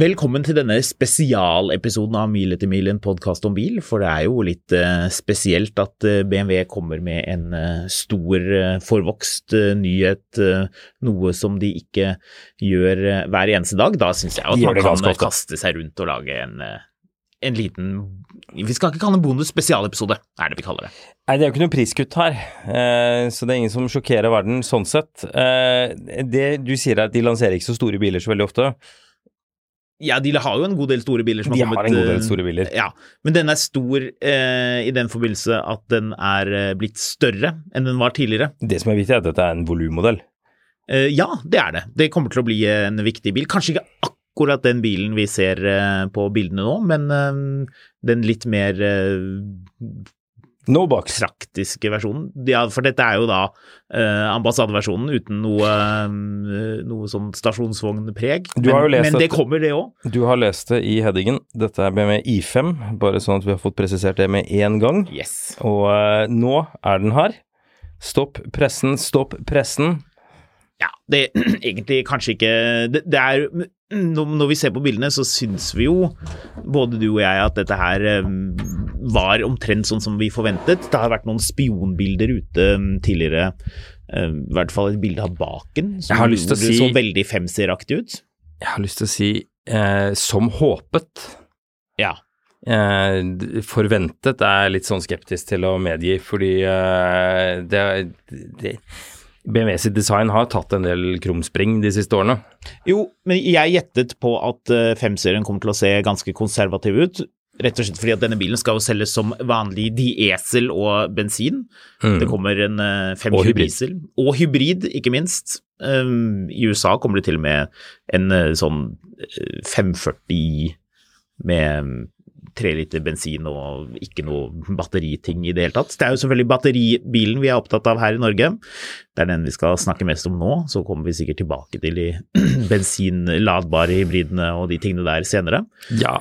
Velkommen til denne spesialepisoden av Mil etter mil, en podkast om bil. For det er jo litt eh, spesielt at eh, BMW kommer med en eh, stor, forvokst nyhet, noe som de ikke gjør hver eneste dag. Da syns jeg at man kan kaste seg rundt og lage en, en liten Vi skal ikke kalle det en bonus spesialepisode, er det vi kaller det. Nei, det er jo ikke noe priskutt her, så det er ingen som sjokkerer verden sånn sett. Det du sier er at de lanserer ikke så store biler så veldig ofte. Ja, de har jo en god del store biler som De har har en god del eh, store biler. Ja, men den er stor eh, i den forbindelse at den er eh, blitt større enn den var tidligere. Det som er viktig, er at dette er en volummodell. Eh, ja, det er det. Det kommer til å bli en viktig bil. Kanskje ikke akkurat den bilen vi ser eh, på bildene nå, men eh, den litt mer No box. praktiske versjonen. Ja, for dette er jo da eh, ambassadeversjonen uten noe, eh, noe sånn stasjonsvognpreg. Men, men det kommer, det òg. Du har lest det i headingen. Dette er BMW I5, bare sånn at vi har fått presisert det med en gang. Yes. Og eh, nå er den her. Stopp pressen, stopp pressen. Ja, det er egentlig kanskje ikke det, det er når når vi ser på bildene, så syns vi jo, både du og jeg, at dette her eh, var omtrent sånn som vi forventet. Det har vært noen spionbilder ute eh, tidligere, eh, i hvert fall et bilde av baken, som Jeg har lyst til å gjorde- si- så veldig femseraktig ut. Jeg har lyst til å si eh, som håpet. Ja. Eh, forventet er jeg litt sånn skeptisk til å medgi, fordi eh, det, det BMW sitt design har tatt en del krumspring de siste årene. Jo, men jeg gjettet på at eh, femserien kommer til å se ganske konservativ ut. Rett og slett fordi at denne bilen skal jo selges som vanlig diesel og bensin. Det kommer en eh, Mm. Og 520 hybrid. diesel. Og hybrid, ikke minst. Um, I USA kommer det til og med en eh, sånn eh, 540 med mm, tre liter bensin og ikke noe batteriting i det hele tatt. Det er jo selvfølgelig batteribilen vi er opptatt av her i Norge. Det er den vi skal snakke mest om nå. Så kommer vi sikkert tilbake til de bensinladbare hybridene og de tingene der senere. Ja.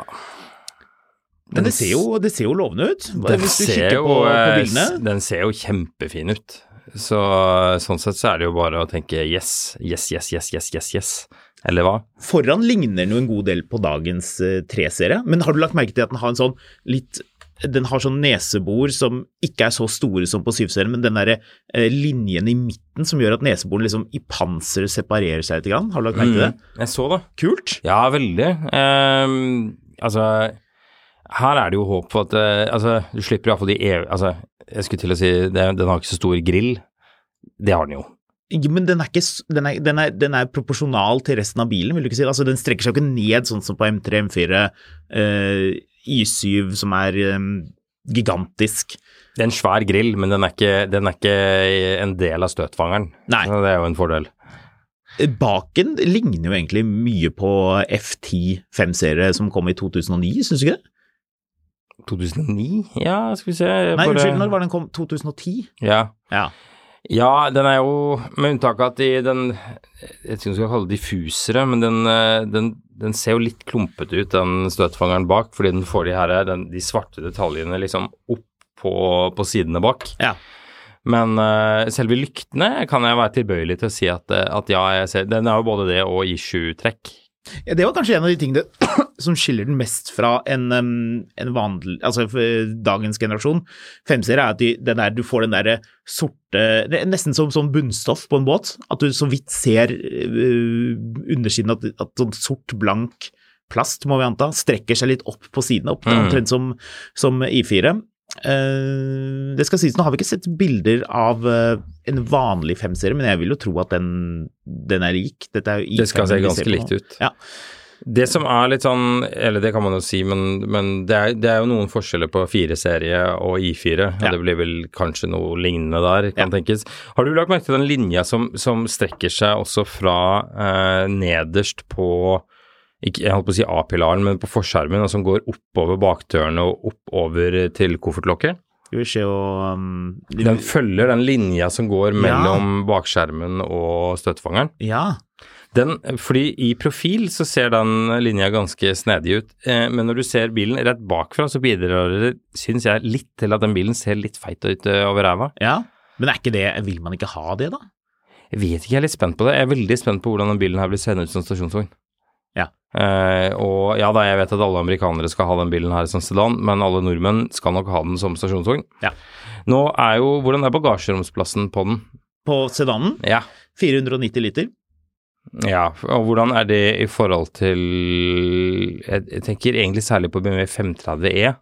Men det ser jo, det ser jo lovende ut, Den ser jo, på, på eh, bildene. Den ser jo kjempefin ut. Så sånn sett så er det jo bare å tenke yes, yes, yes, yes, yes, yes, yes. Eller hva? Foran ligner den jo en god del på dagens eh, 3-serie, men har du lagt merke til at den har en sånn litt den har sånn nesebor som ikke er så store som på 7-serien, men den der eh, linjen i midten som gjør at neseboren liksom i panseret separerer seg litt. Har du lagt merke til det? Mm, Jeg så det. Kult. Ja, veldig. Um, altså, her er det jo håp for at eh, Altså, du slipper iallfall de ev... Altså, jeg skulle til å si det, den har ikke så stor grill. Det har den jo. Men den er, ikke, den, er, den, er, den er proporsjonal til resten av bilen, vil du ikke si? Altså, den strekker seg jo ikke ned sånn som på M3, M4, eh, Y7, som er eh, gigantisk. Det er en svær grill, men den er ikke, den er ikke en del av støtfangeren. Nei. Så det er jo en fordel. Baken ligner jo egentlig mye på F10 5-serie som kom i 2009, syns du ikke det? 2009? Ja, skal vi se Nei, bare- unnskyld, når var den kom? 2010? Ja. Ja. Ja, den er jo Med unntak av at de, den Jeg vet ikke om jeg skal kalle det diffusere, men den, eh, den, den ser jo litt klumpete ut, den støtfangeren bak, fordi den får de her den, de svarte detaljene liksom opp på, på sidene bak. Ja. Men uh, selve lyktene kan jeg være tilbøyelig til å si at, eh, at ja, jeg ser Den er jo både det og issue-trekk. Ja, det var kanskje en av de tingene som skiller den mest fra en, en vanlig Altså dagens generasjon. Femserie er at de, den der, du får den derre sorte det er Nesten som som bunnstoff på en båt. At du så vidt ser uh, undersiden at, at sånn sort, blank plast, må vi anta, strekker seg litt opp på sidene. Opp, Mm. Omtrent som, som I4. Eh, det skal sies, nå har vi ikke sett bilder av uh, en vanlig femserie, men jeg vil jo tro at den, den er lik. Dette er jo Det skal se ganske likt ut. Ja. Det som er litt sånn, eller det kan man jo si, men, men det, er, det er jo noen forskjeller på 4-serie og I4. og Ja. Det blir vel kanskje noe lignende der, kan Ja. tenkes. Har du lagt merke til den linja som, som strekker seg også fra eh, nederst på ikke, jeg holdt på å si A-pilaren, men på forskjermen, og som går oppover bakdørene og oppover til koffertlokket? Skal vi se og um, Den følger den linja som går mellom bakskjermen og støttefangeren. Ja. Den, fordi i profil så ser den linja ganske snedig ut, eh, men når du ser bilen rett bakfra, så bidrar det, syns jeg, litt til at den bilen ser litt feit ut eh, over ræva. ja. Men er ikke det Vil man ikke ha det, da? Jeg vet ikke, jeg er litt spent på det. Jeg er veldig spent på hvordan den bilen her blir seende ut som stasjonsvogn. Eh, og ja da, jeg vet at alle amerikanere skal ha den bilen her som sedan, men alle nordmenn skal nok ha den som stasjonsvogn. Ja. Nå er jo Hvordan er bagasjeromsplassen på den? På sedanen Ja. 490 liter. Ja, og hvordan er det i forhold til Jeg, tenker egentlig særlig på BMW 530E.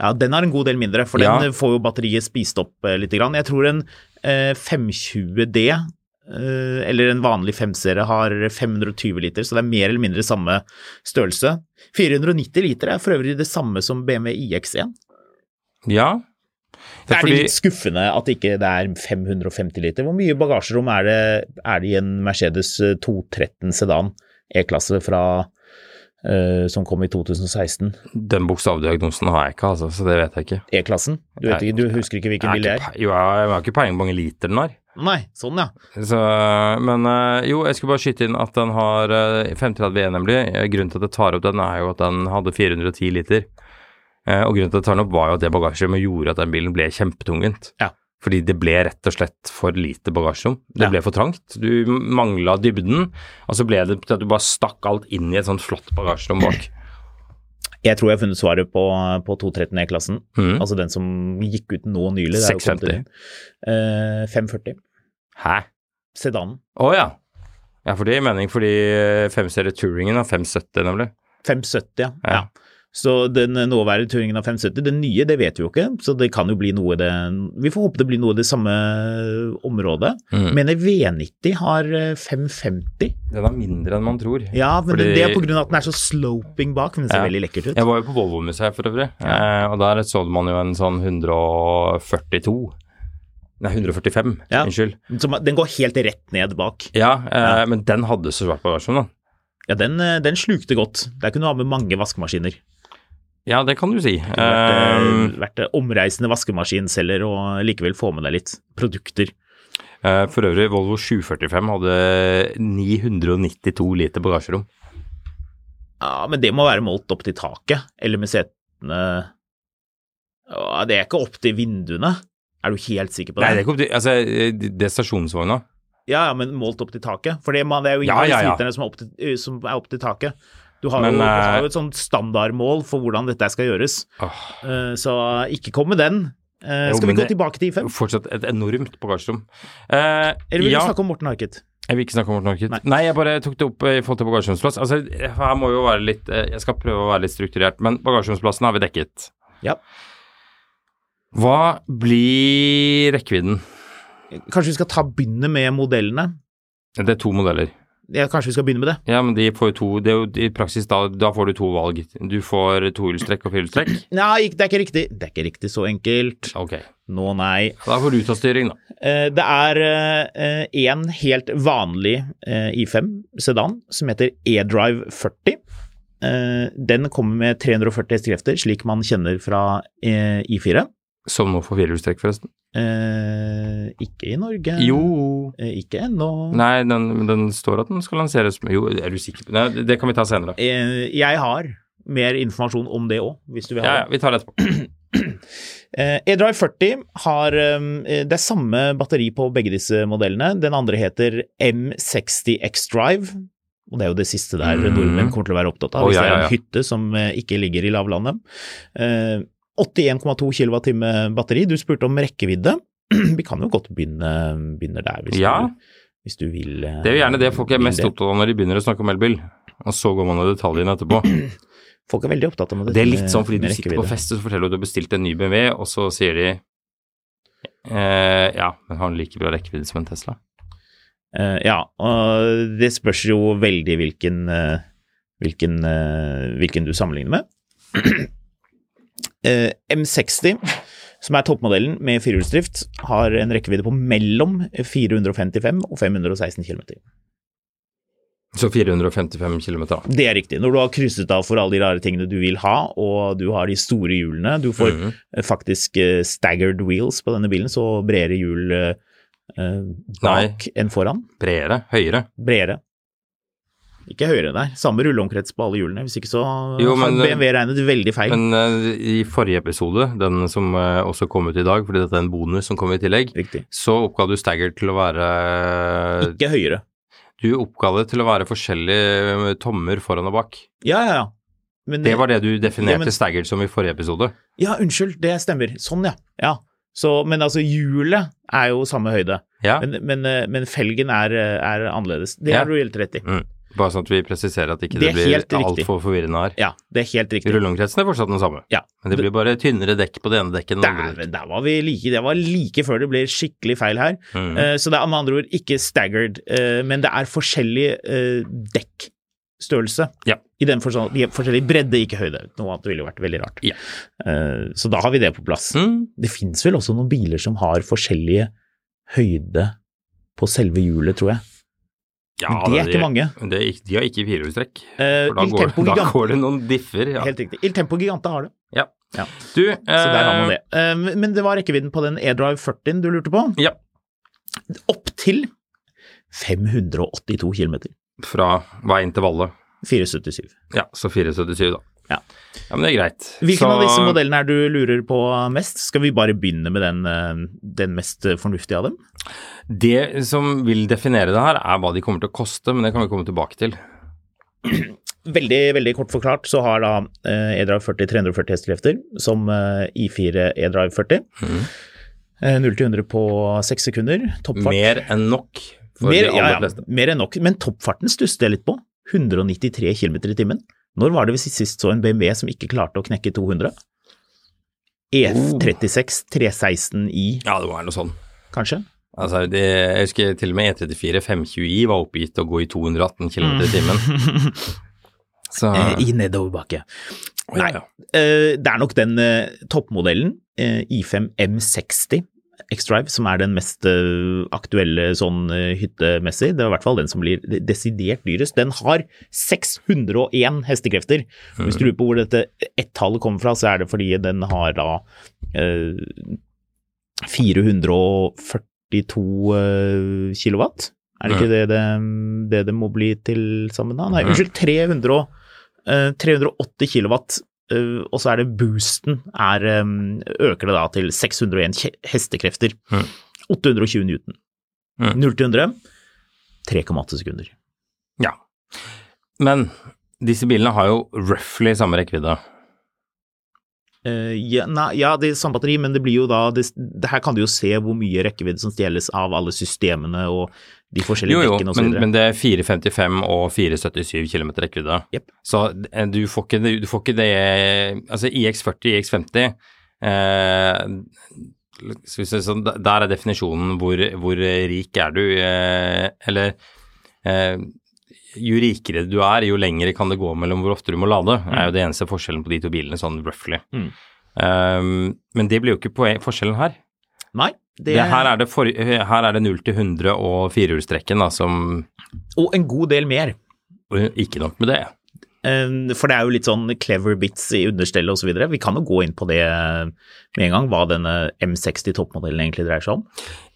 Ja, den har en god del mindre, for Ja. den får jo batteriet spist opp eh, litt. Grann. Jeg tror en eh, 520D, eh, eller en vanlig 5-serie, har 520 liter, så det er mer eller mindre samme størrelse. 490 liter er for øvrig det samme som BMW iX1. Ja. Det er fordi, litt skuffende at ikke det er 550 liter. Hvor mye bagasjerom er det, er det i en Mercedes eh, 213 sedan E-klasse fra Uh, som kom i 2016? den bokstavdiagnosen har jeg ikke, altså, så det vet jeg ikke. E-klassen? Du, du husker ikke hvilken bil det er? jo, jeg har ikke peiling på hvor mange liter den har. Nei, sånn ja. Så, men eh, jo, jeg skulle bare skyte inn at den har eh, 530E, nemlig. Eh, Grunnen til at jeg tar opp den, er jo at den hadde 410 liter. Eh, Og grunnen til at jeg tar den opp, var jo at det bagasjerommet gjorde at den bilen ble kjempetungvint. Ja. Fordi det ble rett og slett for lite bagasjerom. Det Ja. ble for trangt. Du mangla dybden, og så ble det til at du bare stakk alt inn i et sånt flott bagasjerom bak. Jeg tror jeg har funnet svaret på, på 213 E-klassen. Mm. Altså den som gikk ut nå nylig. det er jo kommet 650. inn. Eh, 540. Hæ? Sedanen. Å ja. Ja, for det gir mening, fordi 5-serie Touringen har 570, nemlig. 570, ja. Ja. ja. Så den nåværende Touringen av 570, den nye, det vet vi jo ikke, så det kan jo bli noe det Vi får håpe det blir noe i det samme området. Mm. Men en V90 har eh, 550. Den er mindre enn man tror. Ja, men Fordi- det er på grunn av at den er så sloping bak, men den ser Ja. veldig lekkert ut. Jeg var jo på Volvo-museet for øvrig, eh, og der så man jo en sånn 142 Nei, 145, Ja. unnskyld. Som, den går helt rett ned bak. Ja, eh, men den hadde så svart bagasjerom, da. Ja, den, eh, den slukte godt. Der kunne du ha med mange vaskemaskiner. Ja, det kan du si. Det vært, eh, vært omreisende vaskemaskinselger og likevel få med deg litt produkter. Uh, for øvrig, Volvo 745 hadde 992 liter bagasjerom. Ja, men det må være målt opp til taket, eller med setene Ja, Det er ikke opp til vinduene. Er du helt sikker på det? Nei, det er ikke opp til Altså, det er stasjonsvogna. Ja, ja, men målt opp til taket? For det, man, det er jo ingen av ja, ja. sliterne som eh, som er opp til taket. Du har, Men, jo, du eh, har jo et sånt standardmål for hvordan dette skal gjøres, Åh, Uh, så ikke kom med den. Eh, Jo, skal vi gå tilbake til I5? fortsatt et enormt bagasjerom. Uh, Eller vil ja. du snakke om Morten Harket? Jeg vil ikke snakke om Morten Harket. Nei. Nei. jeg bare tok det opp i forhold til bagasjeromsplass. Altså, her må jo være litt Jeg skal prøve å være litt strukturert, men bagasjeromsplassen har vi dekket. Ja. Hva blir rekkevidden? Kanskje vi skal ta begynne med modellene? Det er to modeller. Ja, kanskje vi skal begynne med det? Ja, men de får jo to Det er jo i praksis da, da får du to valg. Du får tohjulstrekk og firehjulstrekk. Nei, det er ikke riktig. Det er ikke riktig så enkelt. Ok. Nå, nei. Da får du ta styring, da. Eh, Det er én helt vanlig eh, I5 sedan som heter eDrive 40. Eh, Den kommer med 340 hestekrefter, slik man kjenner fra eh, I4. Som nå får firehjulstrekk, forresten. Eh, Ikke i Norge. Jo Eh, Ikke ennå. Nei, den, den står at den skal lanseres Jo, er du sikker Nei, det? Kan vi ta senere. Eh, Jeg har mer informasjon om det òg, hvis du vil ha det. ja, vi tar det etterpå. E-Drive 40 har eh, Det er samme batteri på begge disse modellene. Den andre heter M60 X-Drive. Og det er jo det siste der Mm. nordmenn kommer til å være opptatt av, hvis hvis ja, det er en hytte som eh, ikke ligger i lavlandet. Eh, 81,2 kWh batteri. Du spurte om rekkevidde. Vi kan jo godt begynne, begynne der, hvis, Ja. du, hvis du vil. eh, Det er jo gjerne det folk er mest opptatt av når de begynner å snakke om elbil. Og så går man i detaljene etterpå. Folk er veldig opptatt av det. Det er litt sånn fordi du sitter på fest og så forteller du at du har bestilt en ny BMW, og så sier de eh, ja, men har den like bra rekkevidde som en Tesla? Eh, ja, og det spørs jo veldig hvilken, eh, hvilken, eh, hvilken du sammenligner med. Eh, M60, som er toppmodellen med firehjulsdrift, har en rekkevidde på mellom 455 og 516 km. Så 455 km. da. Det er riktig. Når du har krysset av for alle de rare tingene du vil ha, og du har de store hjulene Du får mm -hmm. faktisk eh, staggered wheels på denne bilen, så bredere hjul eh, bak bak enn foran. Bredere, høyere. Bredere. Ikke høyere der. Samme rulleomkrets på alle hjulene. Hvis ikke så Jo, men, har BMW regnet veldig feil. Men eh, i forrige episode, den som eh, også kom ut i dag, fordi dette er en bonus som kom i tillegg, Riktig. så oppga du stagger til å være Ikke høyere. Du oppga det til å være forskjellige tommer foran og bak. Ja, ja, ja. Men, Det var det du definerte Ja, men- Stagger som i forrige episode. Ja, unnskyld, det stemmer. Sånn, ja. ja. Så, men altså, hjulet er jo samme høyde, Ja, men, men, eh, men felgen er, eh, er annerledes. Det har du helt rett i. mm. Bare sånn at vi presiserer at ikke Det det, blir altfor forvirrende her. Ja, det er helt riktig. Rulleomkretsen er fortsatt den samme, Ja. men det blir bare tynnere dekk på det ene dekket enn det andre. Der var vi like. Det var like før det ble skikkelig feil her. Mm. Uh, Så det er med andre ord ikke staggered, uh, men det er forskjellig uh, dekkstørrelse. Ja. I den forstand, de er forskjellig bredde, ikke høyde. Noe annet ville jo vært veldig rart. Ja. Så da har vi det på plass. Mm. Det fins vel også noen biler som har forskjellige høyde på selve hjulet, tror jeg. Ja, det er ikke mange. Det de har ikke firehjulstrekk. Eh, For da går, da går det noen differ. Ja. helt riktig. Il Tempo Gigante har det, ja. Ja. Du, så der har man eh, det. Eh, Men det var rekkevidden på den eDrive 40 du lurte på. Ja. Opp til 582 km. Fra veien til Valle. 477. Ja, så 477, da. Ja. Ja, men det er greit. Hvilken så, av disse modellene er du lurer på mest? Skal vi bare begynne med den, den mest fornuftige av dem? Det som vil definere det her, er hva de kommer til å koste, men det kan vi komme tilbake til. Veldig veldig kort forklart så har da E-Drive 40 340 hestekrefter, som eh, i4 E-Drive 40. Mhm. Eh, 0 til 100 på 6 sekunder. Toppfart. Mer enn nok for mer, de aller ja, ja, fleste. mer enn nok. Men toppfarten stusset jeg litt på. 193 km i timen. Når var det vi sist så en BMW som ikke klarte å knekke 200? E36 316i, Ja, det var noe sånn. kanskje? Altså, det, jeg husker til og med E34 520i var oppgitt å gå i 218 km i mm. timen. Så. Eh, I nedoverbakke. Nei, eh, det er nok den eh, toppmodellen, I5 M60 X-Drive, som er den mest aktuelle sånn hyttemessig. Det er i hvert fall den som blir desidert dyrest. Den har 601 hestekrefter. Hvis du mm. lurer på hvor dette ett-tallet kommer fra, så er det fordi den har da 440 42 uh, eh, kilowatt. Er det ikke det det, det det må bli til sammen da? Nei, unnskyld, 300, uh, 380 kilowatt. Uh, og så er det boosten er, um, øker det da til 601 hestekrefter. 820 newton. 0 til 100 3,8 sekunder. Ja. Men disse bilene har jo roughly samme rekkevidde. Eh, ja, na, ja, det er samme batteri, men det blir jo da det, det Her kan du jo se hvor mye rekkevidde som stjeles av alle systemene og de forskjellige Jo, jo, dekkene osv. men, men det er 455 og 477 km rekkevidde. Yep. Så eh, du får ikke du får ikke det Altså IX40, IX50 eh, skal vi se, så Der er definisjonen hvor, hvor rik er du, eh, eller eh, jo rikere du er, jo lengre kan det gå mellom hvor ofte du må lade, Det er jo det eneste forskjellen på de to bilene, sånn roughly. Mm. Um, men det blir jo ikke forskjellen her. Nei, det, Det, her, er det for, her er det 0 til 100 og firehjulstrekken som Og en god del mer. Ikke nok med det. Eh, For det er jo litt sånn clever bits i understellet osv. Vi kan jo gå inn på det med en gang, hva denne M60 toppmodellen egentlig dreier seg om.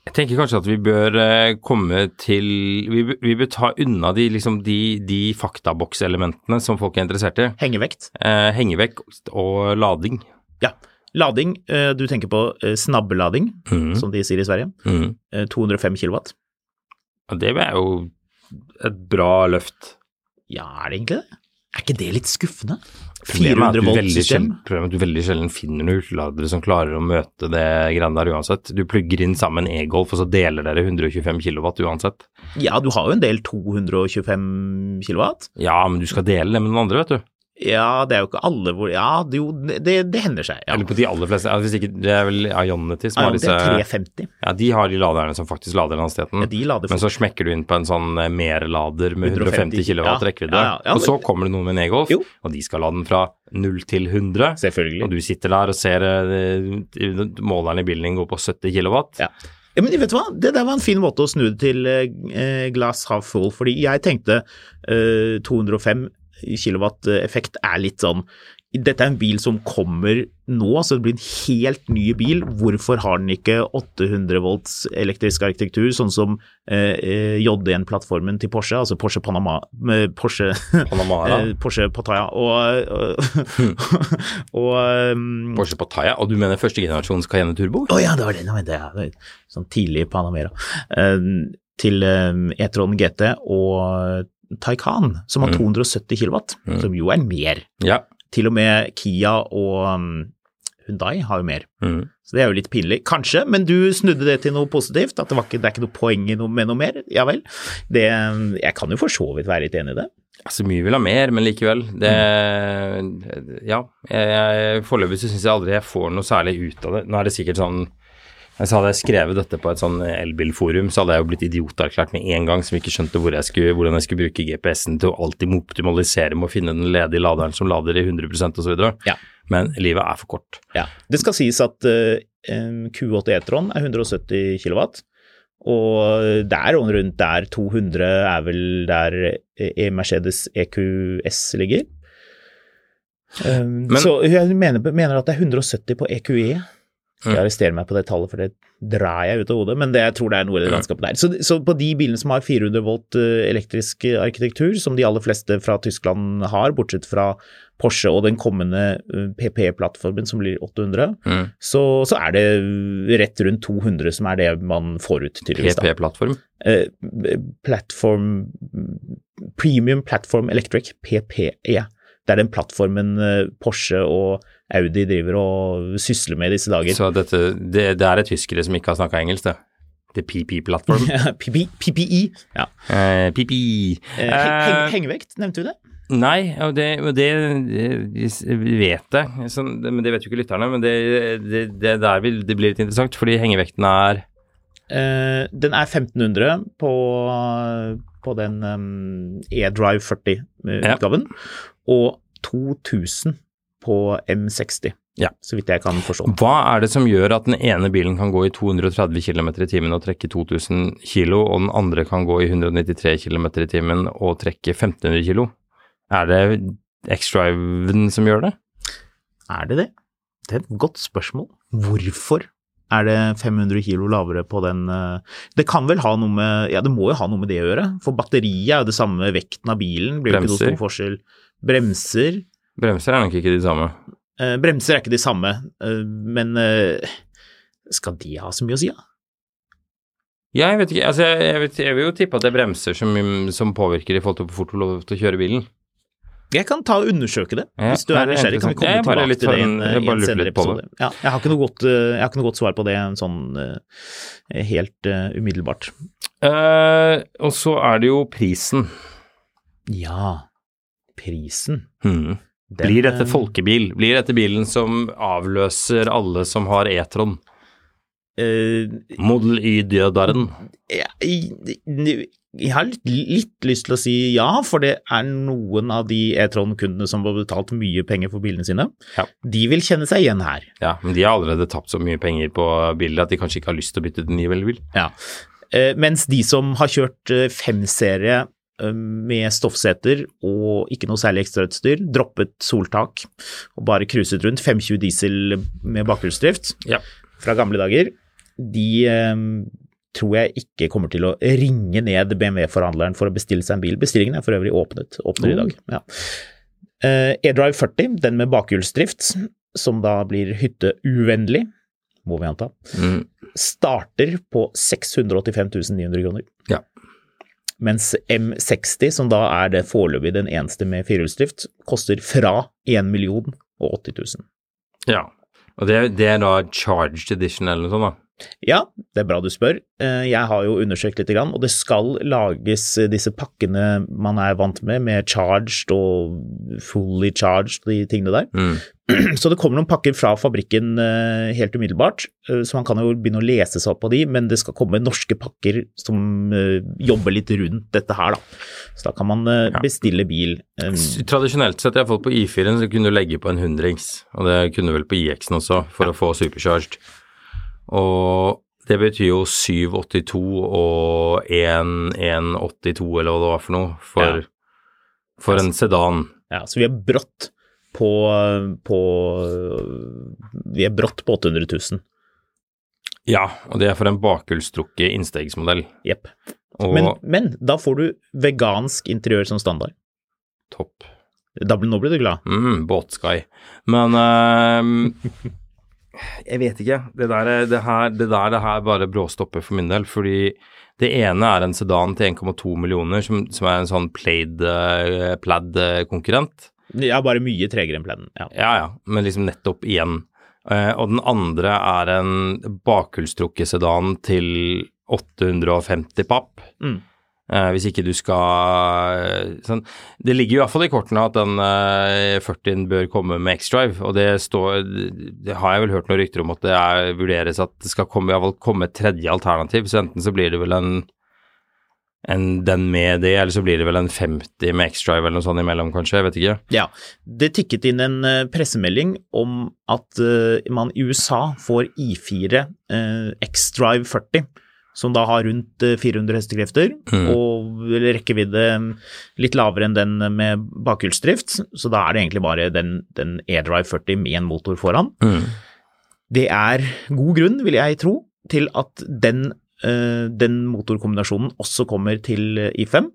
Jeg tenker kanskje at vi bør eh, komme til Vi, bør- vi bør ta unna de, liksom, de, de faktabokselementene som folk er interessert i. Hengevekt. Eh, hengevekt og lading. Ja. Lading, eh, du tenker på eh, snabbelading, mm. som de sier i Sverige. Mm. Eh, 205 kilowatt. Og det er jo et bra løft. Ja, er det egentlig det? Er ikke det litt skuffende? Problemet er 400 du volt veldig problemet er at du veldig sjelden finner noen hurtigladere som klarer å møte det greiene der uansett. Du plugger inn sammen e-golf, og så deler dere 125 kW uansett. Ja, du har jo en del 225 kW. Ja, men du skal dele det med noen andre, vet du. Ja, det er jo ikke alle hvor Ja, det, jo, det, det hender seg. Ja. Eller på de aller fleste. Ja, hvis ikke, det er vel Ionity som Ja, har disse er 350. Ja, de har de laderne som faktisk lader hastigheten. Ja, de lader Men så smekker du inn på en sånn eh, merlader med 150 150, kW ja. rekkevidde. Ja, ja, ja, og så kommer det noen med en e-golf, og de skal lade den fra 0 til 100. Selvfølgelig. Og du sitter der og ser eh, måleren i bilen din gå på 70 kW. Ja. Ja, men vet du hva, det der var en fin måte å snu det til eh, glass half full, fordi jeg tenkte eh, 205 kilowatt eh, effekt er litt sånn dette er en bil som kommer nå, så det blir en helt ny bil. Hvorfor har den ikke 800 volts elektrisk arkitektur, sånn som eh, eh, JD1-plattformen til Porsche, altså Porsche Panama med Porsche, Panamera. eh, Porsche Pattaya og, og, og um, Porsche Pattaya, og du mener første generasjons Cayenne Turbo? å ja, det var det. Nei, det Ja. sånn tidlig Panamera. Eh, til eh, E-tron GT og Taycan, som har 270 kilowatt, som jo er mer. Ja. Til og med Kia og Hundai Hyundai har jo mer. Mm. Så det er jo litt pinlig. Kanskje, men du snudde det til noe positivt? At det, var ikke, det er ikke noe poeng i noe, med noe mer? Ja vel. Det, jeg kan jo for så vidt være litt enig i det. Altså, mye vil ha mer, men likevel. Det Ja. Jeg, jeg, foreløpig så syns jeg aldri jeg får noe særlig ut av det. Nå er det sikkert sånn hvis jeg hadde skrevet dette på et sånn elbilforum, så hadde jeg jo blitt idioterklært med en gang som ikke skjønte hvor jeg skulle, hvordan jeg skulle bruke GPS-en til å alltid optimalisere med å finne den ledige laderen som lader i 100% osv. Ja. Men livet er for kort. Ja. Det skal sies at uh, Q8 E-tron er 170 kW. Og der og rundt der 200 er vel der E-Mercedes EQS ligger. Um, Men- så jeg mener, mener at det er 170 på EQE. Jeg arresterer meg på det tallet, for det drar jeg ut av hodet, men det, jeg tror det er noe i det landskapet der. Så, så på de bilene som har 400 volt eh, elektrisk arkitektur, som de aller fleste fra Tyskland har, bortsett fra Porsche og den kommende eh, PPE-plattformen som blir 800, Mm. så, så er det rett rundt 200 som er det man får ut, tydeligvis. da. PP-plattform. Eh, platform Premium Platform Electric, PPE. Det er den plattformen eh, Porsche og Audi driver og sysler med i disse dager. Så dette, det, det er tyskere som ikke har snakka engelsk, det. Er PP-plattform. PP, PPI. Ja. Uh, PP. Uh, heng, heng, Eh, hengevekt, nevnte du det? Nei, og det, det det vet det- men det vet jo ikke lytterne. Men det, det, det der vil det blir litt interessant, fordi hengevekten er uh, den er 1500 på, på den um, E-Drive Ja. 40-utgaven, og 2000 på M60, Ja. så vidt jeg kan forstå. Hva er det som gjør at den ene bilen kan gå i 230 km i timen og trekke 2000 kg, og den andre kan gå i 193 km i timen og trekke 1500 kg? Er det X-Driven som gjør det? Er det det? Det er et godt spørsmål. Hvorfor er det 500 kilo lavere på den eh, Det kan vel ha noe med Ja, det må jo ha noe med det å gjøre, for batteriet er jo det samme vekten av bilen, blir jo ikke noe Bremser. stor forskjell. Bremser Bremser er nok ikke de samme. eh, Bremser er ikke de samme, eh, men eh, skal de ha så mye å si, da? Ja, jeg vet ikke. Altså, jeg, jeg, vet, jeg vil jo tippe at det er bremser som, som påvirker i forhold til hvor fort du lov til å kjøre bilen. Jeg kan ta og undersøke det. Ja, Hvis du er er nysgjerrig, kan vi komme tilbake til det i en, i bare en senere episode. Ja, jeg, har godt, eh, jeg har ikke noe godt svar på det sånn eh, helt uh, umiddelbart. Uh, og så er det jo prisen. Ja, prisen. Hmm. Den, Blir dette folkebil? Blir dette bilen som avløser alle som har E-tron? Uh, Model Y-dødaren? jeg, jeg har litt, litt lyst til å si ja, for det er noen av de E-Tron-kundene som har betalt mye penger for bilene sine. Ja. De vil kjenne seg igjen her. Ja, men de har allerede tapt så mye penger på biler at de kanskje ikke har lyst til å bytte til ny bil. Ja. Uh, mens de som har kjørt eh, femserie med stoffseter og ikke noe særlig ekstrautstyr, droppet soltak og bare cruiset rundt, 520 diesel med bakhjulsdrift Ja. fra gamle dager, de eh, tror jeg ikke kommer til å ringe ned BMW-forhandleren for å bestille seg en bil. Bestillingen er for øvrig åpnet, åpner i Oh. dag. Ja. Eh, E-Drive 40, den med bakhjulsdrift, som da blir hytteuvennlig, må vi anta, Mm. starter på 685 900 kroner. Ja. Mens M60, som da er det foreløpig den eneste med firehjulsdrift, koster fra 1 million og 80 000. Ja. Og det, det er da charged edition eller noe sånt, da? Ja, det er bra du spør. Eh, Jeg har jo undersøkt litt, og det skal lages disse pakkene man er vant med, med charged og fully charged, de tingene der. Mm. Så det kommer noen pakker fra fabrikken eh, helt umiddelbart, eh, så man kan jo begynne å lese seg opp på de, men det skal komme norske pakker som eh, jobber litt rundt dette her, da. Så da kan man bestille bil. Tradisjonelt sett, iallfall på I4-en, så kunne du legge på en hundrings, og det kunne du vel på IX-en også, for å få supercharged. Og det betyr jo 782 og 1182, eller hva det var for noe, for, Ja. for en sedan. Ja, så vi er brått på, på Vi er brått på 800 000. Ja, og det er for en bakhjulstrukket innstegsmodell. Jepp. Og Men, men da får du vegansk interiør som standard. topp. Da nå blir du glad. Mm, Båtsky. Men uh, jeg vet ikke. Det der, er- det, her, det der det her bare bråstopper for min del. Fordi det ene er en sedan til 1,2 millioner, som, som er en sånn plaid, uh, plaid-konkurrent. Ja, bare mye tregere enn planen. Ja. Ja, ja, men liksom nettopp igjen. Eh, og den andre er en bakhjulstrukket sedan til 850 papp. Mm. Eh, hvis ikke du skal sånn. Det ligger jo iallfall i kortene at den eh, 40-en bør komme med X-Drive, og det står Det har jeg vel hørt noen rykter om at det er, vurderes at det skal komme, komme et tredje alternativ, så enten så blir det vel en en den med det, eller så blir det vel en 50 med X-Drive eller noe sånt imellom, kanskje, jeg vet ikke. Ja, det tikket inn en eh, pressemelding om at uh, man i USA får I4 uh, X-Drive 40, som da har rundt eh, 400 hestekrefter, Mm. og rekkevidde eh, litt lavere enn den med bakhjulsdrift, så da er det egentlig bare den, den E-Drive 40 med en motor foran. Det er god grunn, vil jeg tro, til at den, eh, den motorkombinasjonen også kommer til eh, I5.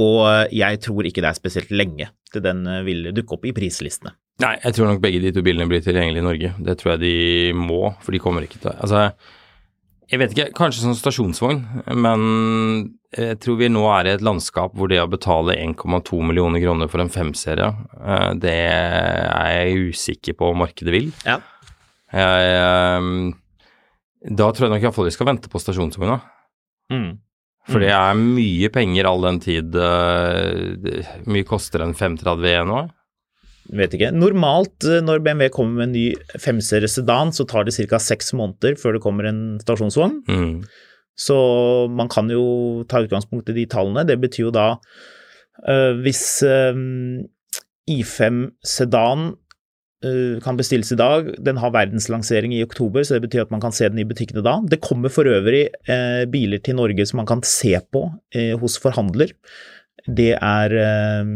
Og jeg tror ikke det er spesielt lenge til den eh, vil dukke opp i prislistene. Nei, jeg tror nok begge de to bilene blir tilgjengelige i Norge. Det tror jeg de må, for de kommer ikke til Altså, jeg vet ikke, kanskje som stasjonsvogn, men jeg tror vi nå er i et landskap hvor det å betale 1,2 millioner kroner for en femserie, eh, det er jeg usikker på om markedet vil. Ja. Jeg, eh, da tror jeg nok iallfall vi skal vente på stasjonsvogna. For det er mye penger all den tid Uh, Mye koster en 530 E nå? Vet ikke. Normalt eh, når BMW kommer med en ny femserie sedan, så tar det ca. seks måneder før det kommer en stasjonsvogn. Mm. Så man kan jo ta utgangspunkt i de tallene. Det betyr jo da uh, hvis øh, I5 sedan kan bestilles i dag, den har verdenslansering i oktober, så det betyr at man kan se den i butikkene da. Det kommer for øvrig eh, biler til Norge som man kan se på eh, hos forhandler. Det er eh,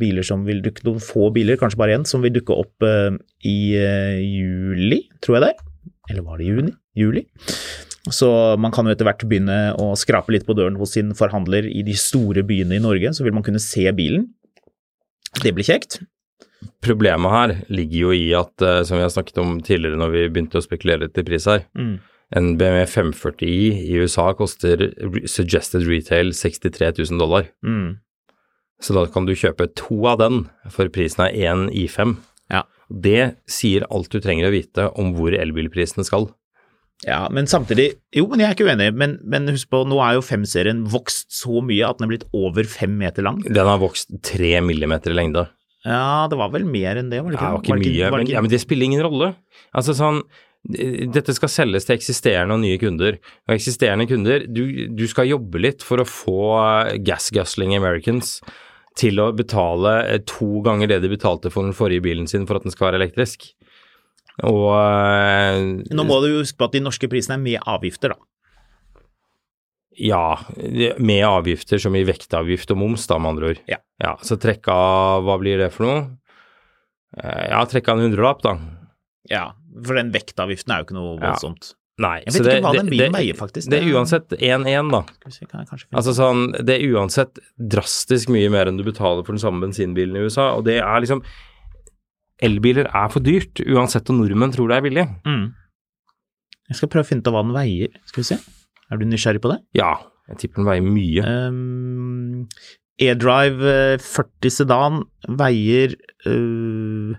biler som vil dukke, noen få biler, kanskje bare én, som vil dukke opp øh, i øh, juli, tror jeg det er. Eller var det juni? Juli? Så man kan jo etter hvert begynne å skrape litt på døren hos sin forhandler i de store byene i Norge, så vil man kunne se bilen. Det blir kjekt. Problemet her ligger jo i at, eh, som vi har snakket om tidligere når vi begynte å spekulere etter pris her, Mm. en BMW 540i i USA koster suggested retail 63 000 dollar. Mm. Så da kan du kjøpe to av den for prisen av én I5. Ja. Det sier alt du trenger å vite om hvor elbilprisene skal. ja, men samtidig Jo, men jeg er ikke uenig, men, men husk på, nå er jo 5-serien vokst så mye at den er blitt over fem meter lang. Den har vokst tre millimeter i lengde. Ja, det var vel mer enn det, var det Det ikke? ikke Var det mye, men, ja, men det spiller ingen rolle. Altså sånn, dette skal selges til eksisterende og nye kunder. Og eksisterende kunder, du, du skal jobbe litt for å få eh, gas-guzzling Americans til å betale eh, to ganger det de betalte for den forrige bilen sin for at den skal være elektrisk. Og eh, Nå må du huske på at de norske prisene er med avgifter, da. Ja, med avgifter som i vektavgift og moms, da, med andre ord. Ja. ja så trekk av, hva blir det for noe? Eh, Ja, trekk av en hundrelapp, da. Ja, for den vektavgiften er jo ikke noe Ja. Nei, Jeg så vet det- ikke hva den bilen veier, faktisk. Det er uansett 1-1, da. Skal vi se, Altså sånn, Det er uansett drastisk mye mer enn du betaler for den samme bensinbilen i USA, og det er liksom Elbiler er for dyrt, uansett om nordmenn tror det er billig. mm. Jeg skal prøve å finne ut hva den veier. Skal vi se. Er du nysgjerrig på det? Ja, Jeg tipper den veier mye. Um, E-Drive eh, 40 sedan veier uh,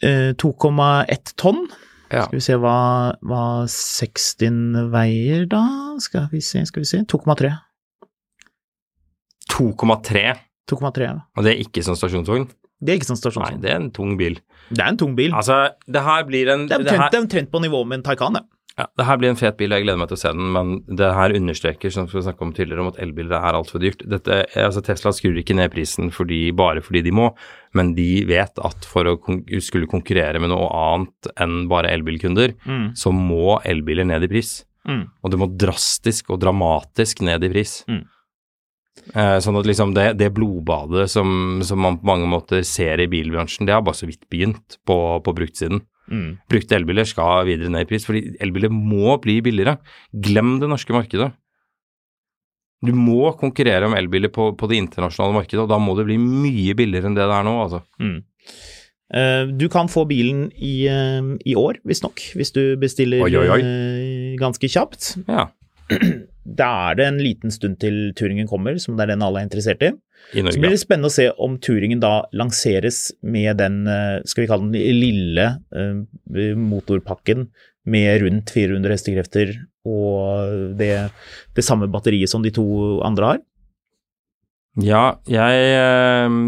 uh, 2,1 tonn. Ja. Skal vi se hva, hva 60 veier, da? Skal vi se, skal vi se 2,3. 2,3, 2,3. ja. og det er ikke som stasjonsvogn? Det er ikke sånn Nei, det er en tung bil. Det er en tung bil. Altså, det her blir en det er omtrent på nivå med en Taycan, det. Ja, det her blir en fet bil, jeg gleder meg til å se den, men det her understreker, som vi snakket om tidligere, om at elbiler er altfor dyrt. Dette, altså Tesla skrur ikke ned prisen fordi, bare fordi de må, men de vet at for å kon skulle konkurrere med noe annet enn bare elbilkunder, Mm. så må elbiler ned i pris. Mm. Og det må drastisk og dramatisk ned i pris. Mm. Eh, sånn at liksom det, det blodbadet som, som man på mange måter ser i bilbransjen, det har bare så vidt begynt på, på bruktsiden. Mm. Brukte elbiler skal videre ned i pris, fordi elbiler må bli billigere. Glem det norske markedet. Du må konkurrere om elbiler på, på det internasjonale markedet, og da må det bli mye billigere enn det det er nå, altså. Mm. Eh, du kan få bilen i, uh, i år, visstnok, hvis du bestiller Oi, oi, oi. eh, ganske kjapt. Ja, Da er det en liten stund til turingen kommer, som det er den alle er interessert i. i Så blir det spennende å se om turingen da lanseres med den, eh, skal vi kalle den lille eh, motorpakken med rundt 400 hestekrefter og det, det samme batteriet som de to andre har. Ja, jeg eh,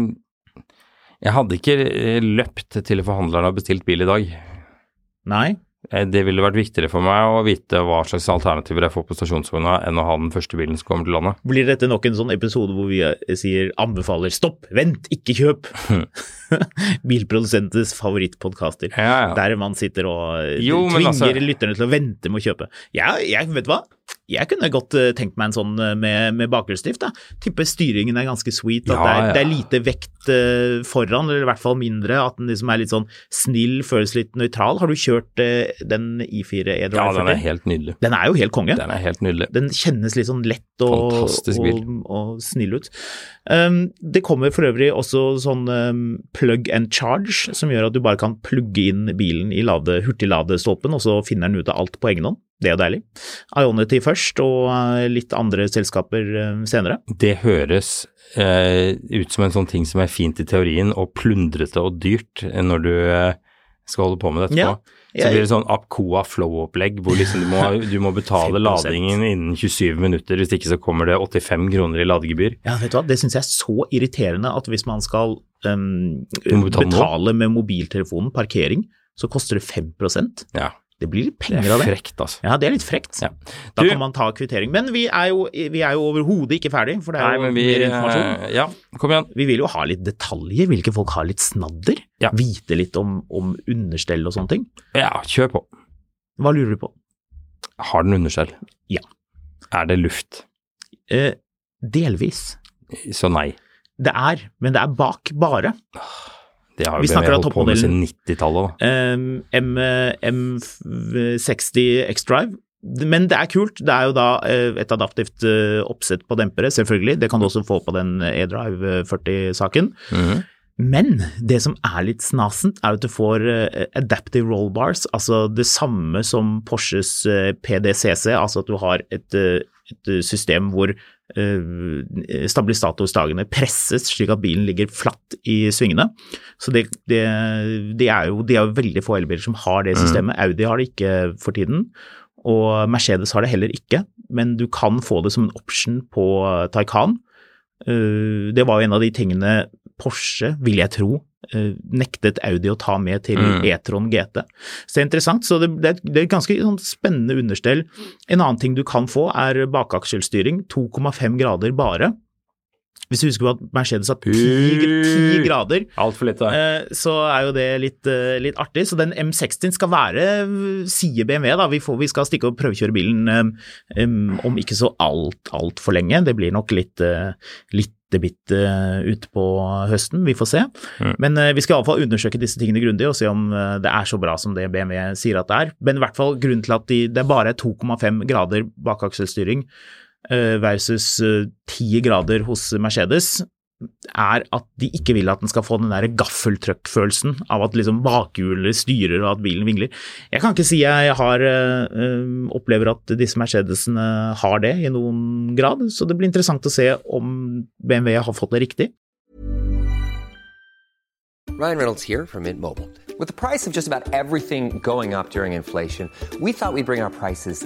Jeg hadde ikke løpt til forhandleren og bestilt bil i dag. Nei. Eh, Det ville vært viktigere for meg å vite hva slags alternativer jeg får på stasjonsvogna, enn å ha den første bilen som kommer til landet. Blir dette nok en sånn episode hvor vi eh, sier anbefaler stopp, vent, ikke kjøp? Bilprodusentens favorittpodkaster. Ja, ja. Der man sitter og eh, Jo, tvinger altså- lytterne til å vente med å kjøpe. Ja, jeg vet du hva? Jeg kunne godt eh, tenkt meg en sånn eh, med, med bakhjulsdrift. Tipper styringen er ganske sweet, at Ja, det, er, ja. det er lite vekt eh, foran, eller i hvert fall mindre. At den liksom er litt sånn snill, føles litt nøytral. Har du kjørt den I4 ja, E-Drive den er helt nydelig. Den er jo helt konge. Den er helt nydelig. Den kjennes litt sånn lett og, og, og, og snill ut. Um, det kommer for øvrig også sånn um, plug and charge, som gjør at du bare kan plugge inn bilen i lade, hurtigladestolpen, og så finner den ut av alt på egen hånd. Det er jo deilig. Ionity først, og uh, litt andre selskaper uh, senere. Det høres eh, ut som en sånn ting som er fint i teorien, og plundrete og dyrt eh, når du eh, skal holde på med det etterpå. Ja, Så blir det sånn Apcoa flow-opplegg hvor liksom du, må, du må betale 5%. ladingen innen 27 minutter, hvis ikke så kommer det 85 kroner i ladegebyr. Ja, vet du hva, det syns jeg er så irriterende at hvis man skal um, betale betale med mobiltelefonen, parkering, så koster det 5 Ja, Det blir litt det penger er av det. frekt, altså. Ja, det er litt frekt. Ja. Da Du- kan man ta kvittering. Men vi er jo, vi er jo overhodet ikke ferdig, for det er Nei, jo men vi mer informasjon. eh, Ja, kom igjen. Vi vil jo ha litt detaljer. Vil ikke folk ha litt snadder? Ja. Vite litt om, om understell og sånne ting? Ja, kjør på. Hva lurer du på? Har den understell? Ja. Er det luft? Eh, delvis. Så nei. Det er, men det er bak bare. Det har Vi jo snakker av holdt på med siden toppmodellen. 90-tallet, da. Eh, M, M60 X-Drive. Men det er kult. Det er jo da eh, et adaptivt eh, oppsett på dempere, selvfølgelig. Det kan du også få på den E-Drive 40-saken. Mhm. Men det som er litt snasent, er at du får eh, adaptive roll bars, altså det samme som Porsches eh, PDCC, altså at du har et, eh, et system hvor eh, stabilisatorstagene presses slik at bilen ligger flatt i svingene. Så det, det, det er jo, de er jo veldig få elbiler som har det systemet. Audi har det ikke for tiden. Og Mercedes har det heller ikke, men du kan få det som en option på Taycan. Eh, Det var jo en av de tingene Porsche, vil jeg tro, nektet Audi å ta med til Mm. E-tron GT. Så det er interessant, så det, det, er, det er et ganske sånn spennende understell. En annen ting du kan få er bakakselstyring, 2,5 grader bare. Hvis du husker på at Mercedes har 10, 10 grader, Altfor litt, da. så er jo det litt, eh, litt artig. Så den M60 skal være, sier BMW, da. Vi, får, vi skal stikke og prøvekjøre bilen um, om ikke så alt, altfor lenge. Det blir nok litt, litt bitte utpå høsten, vi får se. Mm. Men eh, vi skal iallfall undersøke disse tingene grundig og se om eh, det er så bra som det BMW sier at det er. Men i hvert fall grunnen til at de, det er bare 2,5 grader bakakselstyring eh, versus eh, 10 grader hos Mercedes, er at de ikke vil at den skal få den der gaffeltruck-følelsen av at liksom bakhjulet styrer og at bilen vingler. Jeg kan ikke si jeg har øh, opplever at disse Mercedesene har det i noen grad, så det blir interessant å se om BMW har fått det riktig. Ryan Reynolds here from Mint Mobile. With the price of just about everything going up during inflation, we thought we'd bring our prices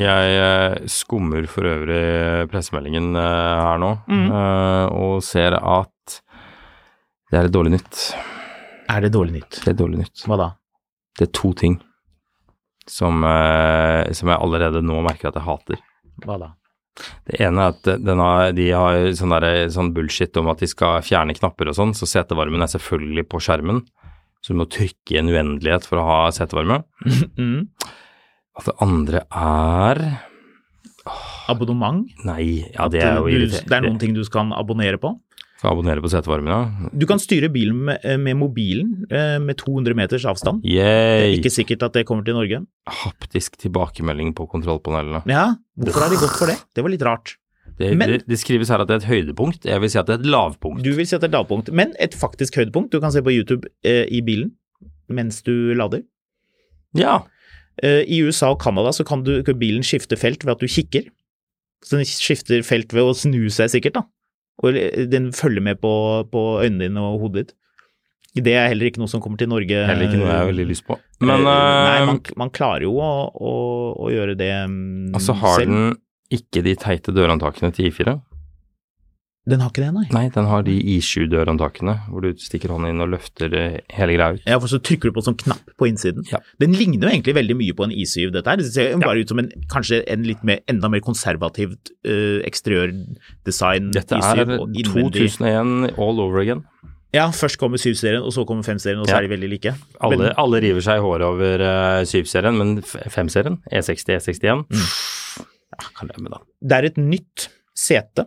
Jeg eh, skummer for øvrig pressemeldingen eh, her nå, mm. og ser at det er litt dårlig nytt. Er det dårlig nytt? Det er dårlig nytt. Hva da? Det er to ting som, eh, som jeg allerede nå merker at jeg hater. Hva da? Det ene er at den har, de har sånn, der, sånn bullshit om at de skal fjerne knapper og sånn, så setevarmen er selvfølgelig på skjermen. Så du må trykke i en uendelighet for å ha setevarme. Mm. Og det andre er Abonnement? Nei, ja det er jo irriterende. det er noen ting du kan abonnere på. Skal abonnere på setevarmen, ja. Du kan styre bilen med, med mobilen eh, med 200 meters avstand. Det er ikke sikkert at det kommer til Norge. Haptisk tilbakemelding på kontrollpanelene. Ja, hvorfor har de gått for det? Det var litt rart. Det, Men- det, det skrives her at det er et høydepunkt, jeg vil si at det er et lavpunkt. Du vil si at det er et lavpunkt, men et faktisk høydepunkt. Du kan se på YouTube eh, i bilen mens du lader. Ja, Eh, I USA og Canada så kan, du, kan bilen skifte felt ved at du kikker. Så den skifter felt ved å snu seg sikkert, da. Og den følger med på, på øynene dine og hodet ditt. Det er heller ikke noe som kommer til Norge. heller ikke noe jeg har veldig lyst på. Men, Men Nei, eh, man, man klarer jo å, å, å gjøre det selv. altså har selv. den ikke de teite dørhåndtakene til I4? Den har ikke det, nei. Nei, den har de I7-dørhåndtakene, hvor du stikker hånden inn og løfter eh, hele greia ut. Ja, for så trykker du på en sånn knapp på innsiden. Ja. Den ligner jo egentlig veldig mye på en I7, dette her. Det ser jo bare ut som en, kanskje en litt mer, enda mer konservativt uh, eksteriørdesign Dette I7. er og 2001 all over again. Ja, først kommer 7-serien, og så kommer 5-serien, og så Ja. er de veldig like. Alle, Men, alle river seg i håret over uh, 7-serien, men 5-serien, E60, E61 ja, Kan leve med det. det er et nytt sete.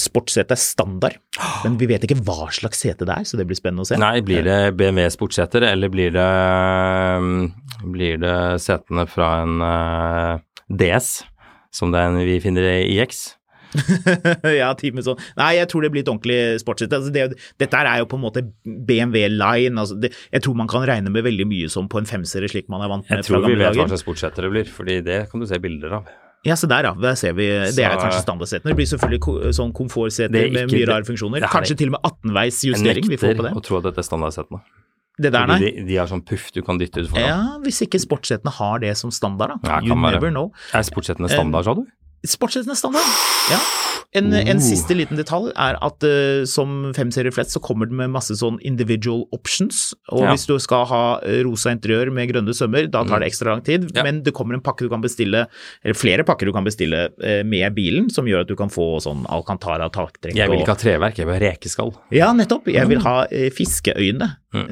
Sportssete er standard, men vi vet ikke hva slags sete det er, så det blir spennende å se. Nei, blir det BMW sportsseter, eller blir det, um, blir det setene fra en uh, DS, som den vi finner i X? ja, time sånn. Nei, jeg tror det blir et ordentlig sportssete. Altså det, dette er jo på en måte BMW line. Altså det, jeg tror man kan regne med veldig mye som på en femserie, slik man er vant med Jeg tror vi vet hva slags sportssete det blir, fordi det kan du se bilder av. Ja, se der, ja. Der ser vi. Det er kanskje standardsetene. Det blir selvfølgelig sånn komfortseter er med mye rare funksjoner. er Kanskje til og med 18-veis Jeg justering. Vi får på det. å tro at dette er standardsetene. Det der, nei. de, de har sånn puff du kan dytte ut foran. Ja, hvis ikke sportssetene har det som standard, da. Ja, you være. never know. Er sportssetene standard, sa du? Sportssetene er standard, ja. En, en Oh. siste liten detalj er at uh, som femserie flest så kommer det med masse sånn individual options. Og Ja. hvis du skal ha eh, rosa interiør med grønne sømmer, da tar det ekstra lang tid. Mm. Ja. Men det kommer en pakke du kan bestille, eller flere pakker du kan bestille uh, med bilen, som gjør at du kan få sånn Alcantara taktrekk. Jeg vil ikke ha treverk, jeg vil ha rekeskall. Ja, nettopp. Jeg vil ha uh, fiskeøyne Mm.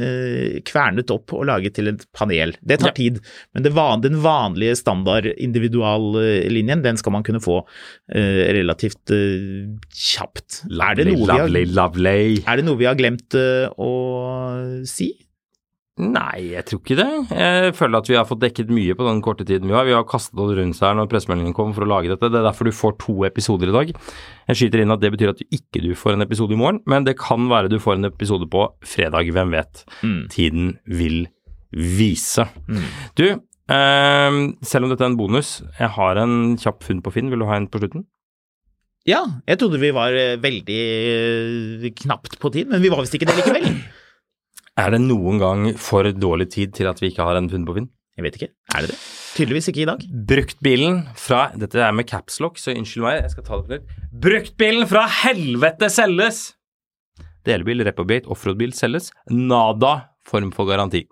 kvernet opp og laget til et panel. Det tar tid, men det van, den vanlige standard individuallinjen, den skal man kunne få eh, relativt eh, kjapt. er, lovely, vi har, lovely. er det noe vi har glemt eh, å si? Nei, jeg tror ikke det. Jeg føler at vi har fått dekket mye på den korte tiden vi har. Vi har kastet oss rundt her når pressemeldingen kom for å lage dette. Det er derfor du får to episoder i dag. Jeg skyter inn at det betyr at du ikke du får en episode i morgen, men det kan være du får en episode på fredag, hvem vet. Tiden vil vise. Du, eh, selv om dette er en bonus, jeg har en kjapp funn på Finn. Vil du ha en på slutten? Ja, jeg trodde vi var eh, veldig eh, knapt på tid, men vi var visst ikke det likevel. Er det noen gang for dårlig tid til at vi ikke har en funn på Finn? Jeg vet ikke. Er det det? Tydeligvis ikke i dag. Bruktbilen fra Dette er med capslock, så unnskyld meg, jeg skal ta det på nytt. Bruktbilen fra helvete selges! Delebil, repobil, offroadbil selges. Nada form for garanti.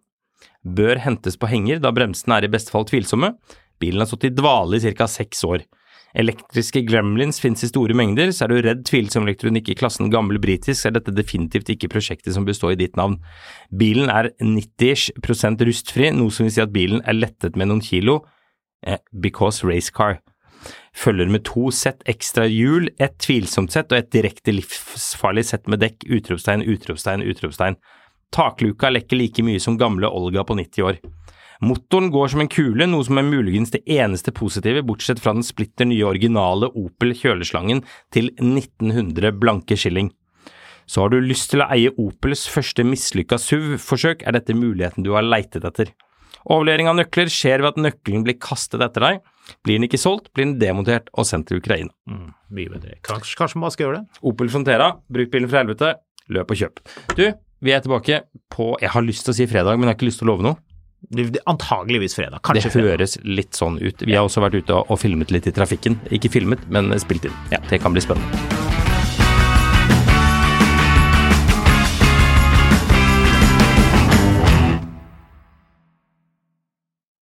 Bør hentes på henger da bremsene er i beste fall tvilsomme. Bilen har stått i dvale i ca. seks år. Elektriske gremlins finnes i store mengder, så er du redd tvilsom elektronikk i klassen gammel britisk, er dette definitivt ikke prosjektet som bør stå i ditt navn. Bilen er 90-ish prosent rustfri, noe som vil si at bilen er lettet med noen kilo, eh, because race car. Følger med to sett ekstra hjul, et tvilsomt sett og et direkte livsfarlig sett med dekk, utropstegn, utropstegn, utropstegn. Takluka lekker like mye som gamle Olga på 90 år. Motoren går som en kule, noe som er muligens det eneste positive, bortsett fra den splitter nye originale Opel kjøleslangen til 1900 blanke skilling. Så har du lyst til å eie Opels første mislykka SUV-forsøk, er dette muligheten du har leitet etter. Overlevering av nøkler skjer ved at nøkkelen blir kastet etter deg. Blir den ikke solgt, blir den demontert og sendt til Ukraina. Mm, mye bedre. Kanskje, kanskje man skal gjøre det? Opel Frontera, bruk bilen for helvete, løp og kjøp. Du, vi er tilbake på Jeg har lyst til å si fredag, men jeg har ikke lyst til å love noe. Antageligvis fredag. Kanskje fredag. det fredag. litt sånn ut. Vi har også vært ute og filmet litt i trafikken. Ikke filmet, men spilt inn. Ja, det kan bli spennende.